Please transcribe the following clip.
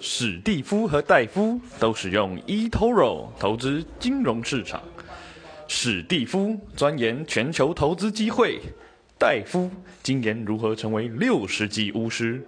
史蒂夫和戴夫都使用 eToro 投资金融市场。史蒂夫钻研全球投资机会，戴夫精研如何成为六十级巫师。